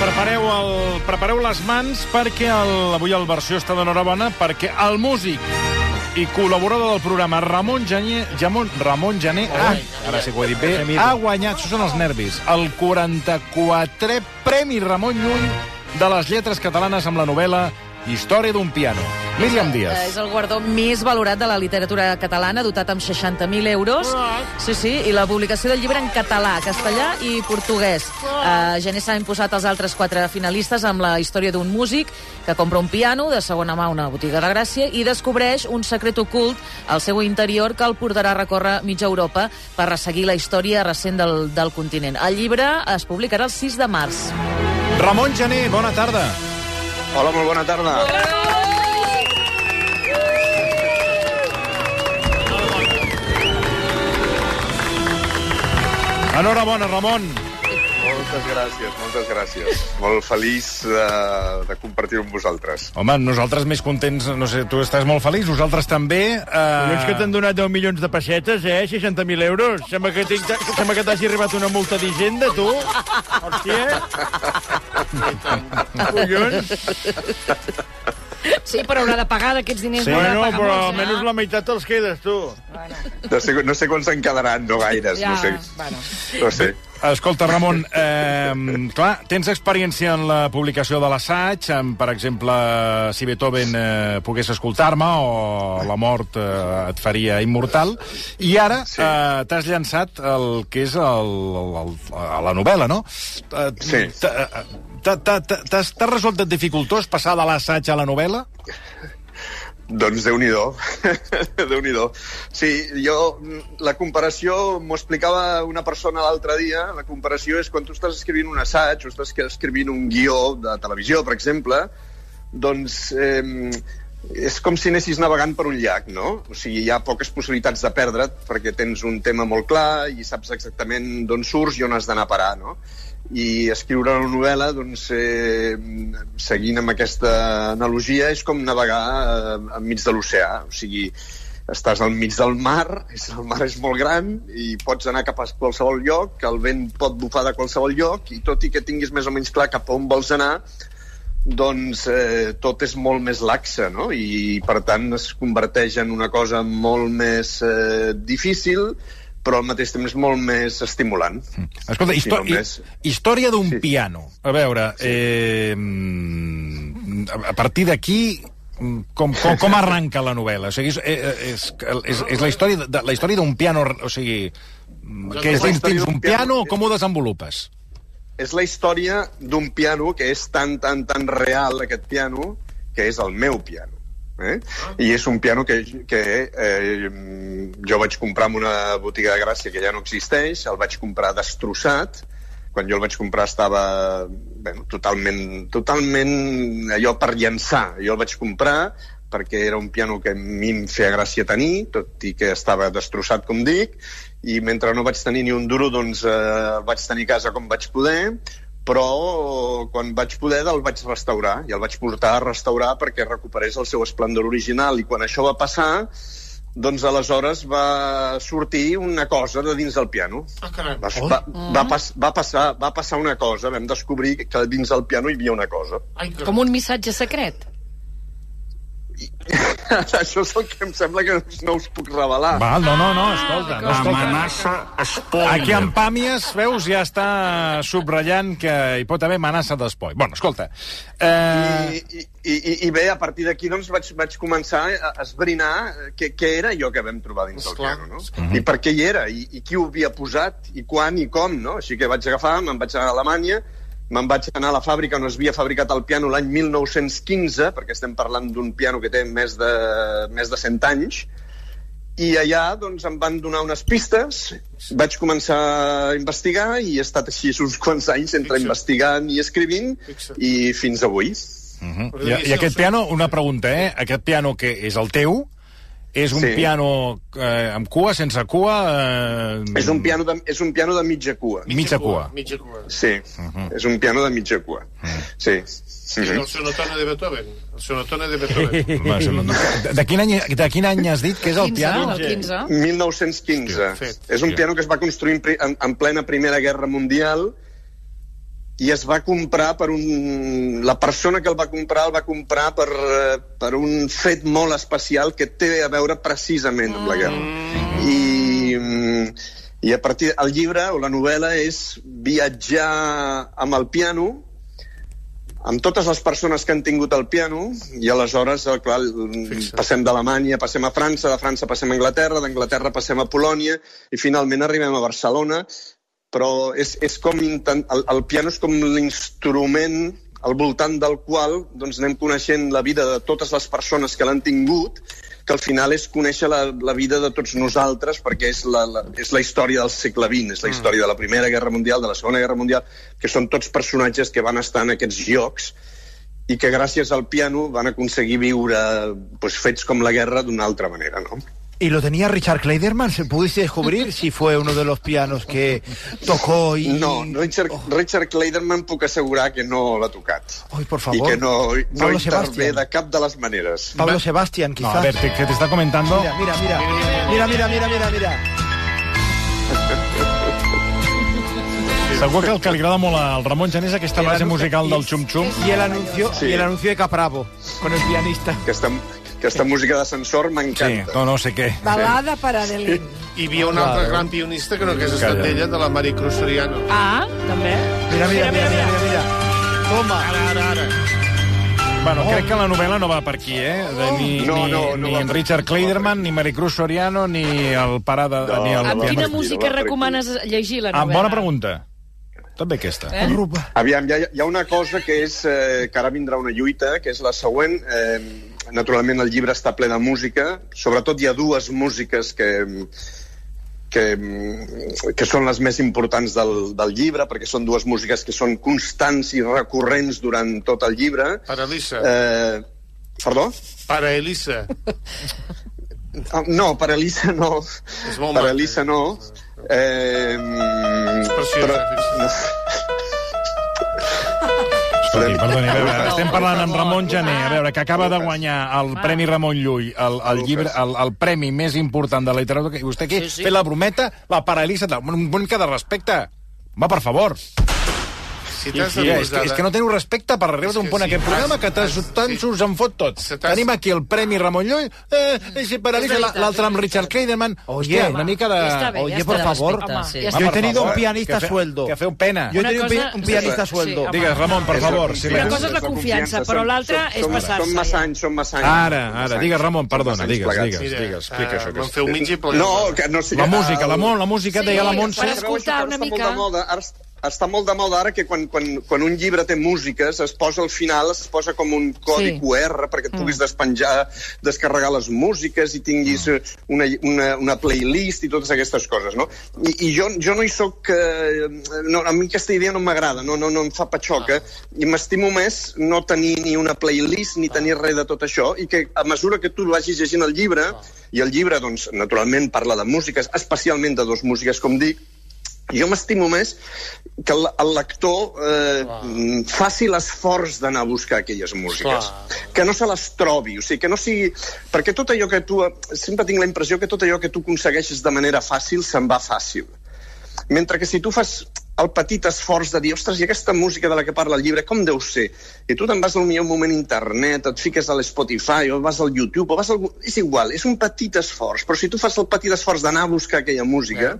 Prepareu, el, prepareu les mans perquè el, avui el versió està d'enhorabona perquè el músic i col·laborador del programa Ramon Jané, Jamon, Ramon Jané, ah, ara sí que ho he dit bé, ha guanyat, això són els nervis, el 44è Premi Ramon Llull de les lletres catalanes amb la novel·la Història d'un piano. Míriam Eh, Díaz. És el guardó més valorat de la literatura catalana, dotat amb 60.000 euros. Sí, sí, i la publicació del llibre en català, castellà i portuguès. Uh, Gené s'ha imposat als altres quatre finalistes amb la història d'un músic que compra un piano de segona mà a una botiga de Gràcia i descobreix un secret ocult al seu interior que el portarà a recórrer mitja Europa per resseguir la història recent del, del continent. El llibre es publicarà el 6 de març. Ramon Jané, bona tarda. Hola, molt bona tarda. Enhorabona, Ramon. Moltes gràcies, moltes gràcies. Molt feliç de, de compartir amb vosaltres. Home, nosaltres més contents, no sé, tu estàs molt feliç, nosaltres també. Collons que t'han donat 10 milions de pessetes, eh? 60.000 euros. Sembla que tinc- sembla que t'hagi arribat una multa d'Hisenda, tu. Hòstia. Collons. Sí, però haurà de pagar d'aquests diners. Sí. Bueno, pagar però molts, eh? almenys la meitat te'ls quedes, tu. No sé, no sé quants en quedaran, no gaires, Ja, no sé. bueno. No sé. Escolta, Ramon, eh, clar, tens experiència en la publicació de l'assaig, per exemple, si Beethoven eh, pogués escoltar-me o la mort eh, et faria immortal, i ara Sí. eh, t'has llançat el que és el, el, el, a la novel·la, no? Eh, Sí. t'ha- t'ha- T'has t'has resultat dificultós passar de l'assaig a la novel·la? Doncs déu-n'hi-do. déu-n'hi-do. Sí, jo... La comparació, m'ho explicava una persona l'altre dia, la comparació és quan tu estàs escrivint un assaig o estàs escrivint un guió de televisió, per exemple, doncs eh, és com si anessis navegant per un llac, no? O sigui, hi ha poques possibilitats de perdre't perquè tens un tema molt clar i saps exactament d'on surts i on has d'anar a parar, no? I escriure una novel·la, doncs, eh, seguint amb aquesta analogia, és com navegar eh, enmig de l'oceà. O sigui, estàs al mig del mar, el mar és molt gran i pots anar cap a qualsevol lloc, el vent pot bufar de qualsevol lloc i tot i que tinguis més o menys clar cap a on vols anar, doncs eh, tot és molt més laxa, no? I per tant es converteix en una cosa molt més eh, difícil, però al mateix temps molt més estimulant. Escolta, Sí, histo només. hi història d'un Sí. piano. A veure, eh, mm, a partir d'aquí mm, com, com, com arranca la novel·la? O sigui, és, eh, és, és, és la història de, la història d'un piano, o sigui, mm, que és dins, d'un piano, piano. com ho desenvolupes? És la història d'un piano que és tan, tan, tan real, aquest piano, que és el meu piano. Eh? I és un piano que, que eh, jo vaig comprar en una botiga de Gràcia que ja no existeix, el vaig comprar destrossat, quan jo el vaig comprar estava bueno, totalment, totalment allò per llançar. Jo el vaig comprar perquè era un piano que a mi em feia gràcia tenir, tot i que estava destrossat, com dic, i mentre no vaig tenir ni un duro, doncs eh, vaig tenir casa com vaig poder, però quan vaig poder el vaig restaurar, i el vaig portar a restaurar perquè recuperés el seu esplendor original, i quan això va passar, doncs aleshores va sortir una cosa de dins del piano. Ah, caram. Va, va, va, pas, va, passar, va passar una cosa, vam descobrir que dins del piano hi havia una cosa. Ai. Com un missatge secret. Això és el que em sembla que no us puc revelar. Val, no, no, no, escolta, no, escolta. Amenaça spoiler. Aquí en Pàmies, veus, ja està subratllant que hi pot haver amenaça d'espoi. Bueno, escolta, eh, I, i, i, I bé, a partir d'aquí doncs, vaig, vaig començar a esbrinar què, què era allò que vam trobar dins del piano, no? I per què hi era, i, i qui ho havia posat, i quan i com, no? Així que vaig agafar, me'n vaig anar a Alemanya, me'n vaig anar a la fàbrica on es havia fabricat el piano l'any 1915, perquè estem parlant d'un piano que té més de, més de 100 anys, i allà doncs, em van donar unes pistes, vaig començar a investigar i he estat així uns quants anys entre Fixa't. investigant i escrivint Fixa't. i fins avui. Uh -huh. I, I aquest piano, una pregunta, eh? Aquest piano que és el teu, és un Sí. piano eh, amb cua, sense cua... Eh, És un piano de, és un piano de mitja cua. Mitja cua. Mitja cua. Sí, és un piano de mitja cua. Sí. És el sonotone de Beethoven. El sonotone de Beethoven. Va, no- De, de, quin any, de quin any has dit que és el 15, piano? el 15. 1915. Hòstia, fet. és un piano que es va construir en, en plena Primera Guerra Mundial i es va comprar per un... La persona que el va comprar el va comprar per, eh, per un fet molt especial que té a veure precisament amb la guerra. I, mm, I a partir... El llibre o la novel·la és viatjar amb el piano amb totes les persones que han tingut el piano i aleshores, eh, clar, Fixa't. passem d'Alemanya, passem a França, de França passem a Anglaterra, d'Anglaterra passem a Polònia i finalment arribem a Barcelona però és, és com intent, el, el piano és com l'instrument al voltant del qual doncs, anem coneixent la vida de totes les persones que l'han tingut que al final és conèixer la, la vida de tots nosaltres perquè és la, la, és la història del segle XX, és la història de la Primera Guerra Mundial, de la Segona Guerra Mundial, que són tots personatges que van estar en aquests llocs i que gràcies al piano van aconseguir viure pues, fets com la guerra d'una altra manera, no? ¿Y lo tenía Richard Kleiderman? ¿Se pudiste descubrir si fue uno de los pianos que tocó y... No, Richard, Richard Kleiderman puc assegurar que no l'ha tocat. Ai, por I favor. que no, no Pablo intervé Sebastián. de cap de les maneres. Pablo Sebastián, No, quizás. a ver, te- que te está comentando... Mira, mira, mira. Mira, mira, mira, mira, mira. Segur que el que li agrada molt al Ramon Janés és aquesta I base musical i- del xum-xum. Y el anuncio, Sí. y el anuncio de Capravo con el pianista. Aquesta, aquesta música d'ascensor Sí, m'encanta. no, no sé què. Balada per Adeline. Hi havia un altre gran pianista que no hagués estat Calla. ella, de la Maricruz Soriano. Ah, també. Mira, mira, mira, mira, mira, mira. Toma. Ara, ara, ara. Bueno, crec que la novel·la no va per aquí, eh? De, ni, No, ni, no, no ni per Richard Cleiderman, ni Maricruz Soriano, ni el pare de... No, ni el, Amb quina música recomanes llegir la Ah, novel·la? bona pregunta. També aquesta. Eh? Aviam, hi ha, hi ha una cosa que és eh, que ara vindrà una lluita, que és la següent. Eh, naturalment, el llibre està ple de música. Sobretot hi ha dues músiques que, que, que són les més importants del, del llibre, perquè són dues músiques que són constants i recurrents durant tot el llibre. Per Elisa. Eh, perdó? Per Elisa. Ah, No, per Elisa no. És molt Per. Elisa no. Eh, preciosa, Escolti, perdoni, a veure, estem parlant amb Ramon Jané, a veure, que acaba de guanyar el Premi Ramon Llull, el, el llibre, el, el premi més important de la literatura, i vostè aquí sí, sí. fer la brometa, la paralisa, un una mica de respecte. Va, per favor. Si Sí, t'has sí, és, que, és que no teniu respecte per arribar d'un que punt a sí, aquest programa has- que has- tant sí. us en fot tot. Tenim aquí el Premi Ramon Llull, eh, i si paralitza l'altre amb Richard Clayderman. Oye, Hòstia, una mica de... ja bé, Oye, ja por favor. sí. Yo he per tenido un pianista que fe- sueldo. Que feu pena. Yo he tenido cosa- un pianista sí, sueldo. Digues, Ramon, per favor. Una cosa és la confiança, però l'altra és passar-se, Són massa anys, són massa anys. Ara, ara, digues, Ramon, perdona, digues, digues, digues, explica això. eh, Que Me'n feu mig i. No, que no sé... La música, la, mo- la música, deia la per Montse... escoltar que ara una mica. de moda, ara està molt de moda ara que quan, quan, quan un llibre té músiques es posa al final, es posa com un codi Sí. QR perquè et puguis despenjar, descarregar les músiques i tinguis eh, una, una, una playlist i totes aquestes coses, no? I, i jo, jo no hi soc... Eh, no, a mi aquesta idea no m'agrada, no, no, no em fa patxoca i m'estimo més no tenir ni una playlist ni tenir res de tot això i que a mesura que tu vagis llegint el llibre i el llibre, doncs, naturalment parla de músiques, especialment de dos músiques, com dic, jo m'estimo més que el, el lector eh, faci l'esforç d'anar a buscar aquelles músiques. Que no se les trobi, o sigui, que no sigui... Perquè tot allò que tu... Sempre tinc la impressió que tot allò que tu aconsegueixes de manera fàcil se'n va fàcil. Mentre que si tu fas el petit esforç de dir, ostres, i aquesta música de la que parla el llibre, com deu ser? I tu te'n vas al millor moment a internet, et fiques a l'Spotify, o vas al YouTube, o vas al... És igual, és un petit esforç, però si tu fas el petit esforç d'anar a buscar aquella música,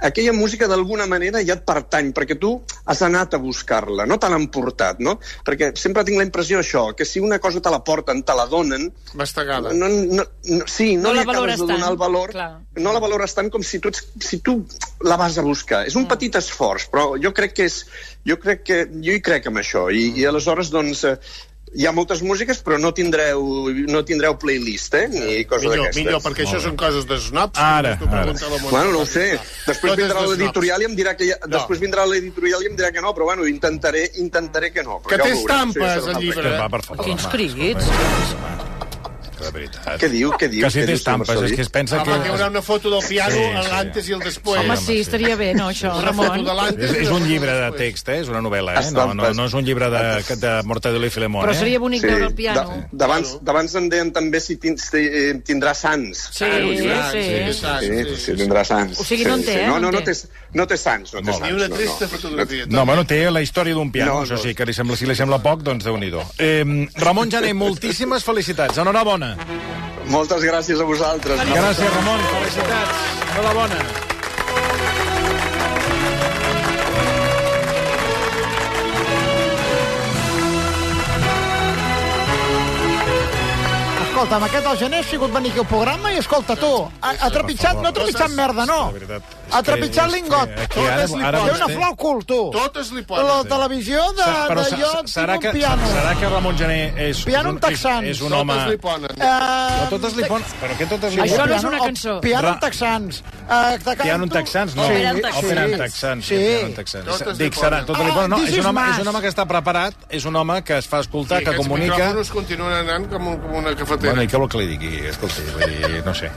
aquella música d'alguna manera ja et pertany, perquè tu has anat a buscar-la, no te l'han portat, no? Perquè sempre tinc la impressió això, que si una cosa te la porten, te la donen, Mastegada. no, no, no, sí, no, No li acabes de donar tant, el valor, clar. no la valores tant com si tu, ets, si tu la vas a buscar. És un petit esforç, però jo crec que és... Jo crec que... Jo hi crec en això, i, i aleshores, doncs, eh, hi ha moltes músiques, però no tindreu, no tindreu playlist, eh? Ni cosa Millor, millor, perquè això són coses de snobs. Ara, ara. Bueno, no ho sé. Després Tot vindrà de l'editorial i em dirà que ja, No. després vindrà l'editorial i em dirà que no, però bueno, intentaré, intentaré que no. Però Que ja té estampes, el llibre. Va, per favor. Quins va. crits. Que de veritat. Què diu? Què diu? Que si Què té diu, senyor estampes, és que es pensa Home, que hi haurà que... una foto del piano Sí, sí, sí. l'antes i el després. Home, sí, sí, estaria bé, no, això, Una foto Ramon? de l'antes És, és un llibre de text, eh? És una novel·la, eh? No, no, no és un llibre de, de Mortadelo i Filemón, Però eh? seria bonic veure el piano. Da- D'abans d'abans en deien també si si, eh, tindrà sants. Sí, sí. Sí, sí, tindrà sants. O sigui, no en té, sí, eh? No, No no, té. no té sants. No té sants Ni una no, trista no. fotografia. No, bueno, té la història d'un piano, No, no, això sí, que li sembla, si li sembla poc, doncs déu-n'hi-do. Eh, Ramon Jané, moltíssimes felicitats. Enhorabona. Moltes gràcies a vosaltres. Gràcies, Ramon. Felicitats. Enhorabona. Escolta, amb aquest el gener ha sigut venir aquí al programa i escolta, tu, ha, ha trepitjat, no ha trepitjat merda, no. Ha que- trepitjat és lingot. Té una flor al cul, tu. Totes li La poden. televisió de, de jo serà tinc que, un piano. serà que Ramon Jané és, Piano un, amb texans. és, és un home... Totes li ponen. Totes li ponen... Però què totes li Això ponen? no és piano- una cançó. Piano texans. Eh, Piano en canto- texans, no. Texans. Òpera en texans. Sí. piano texans. Li Dic, li Ah, ponen. No, és un, home, és un home que està preparat, és un home que es fa escoltar, Sí, que aquests comunica... micròfons continuen anant com, un, com una cafetera. Bueno, i què vol que li digui? Escolti, no sé.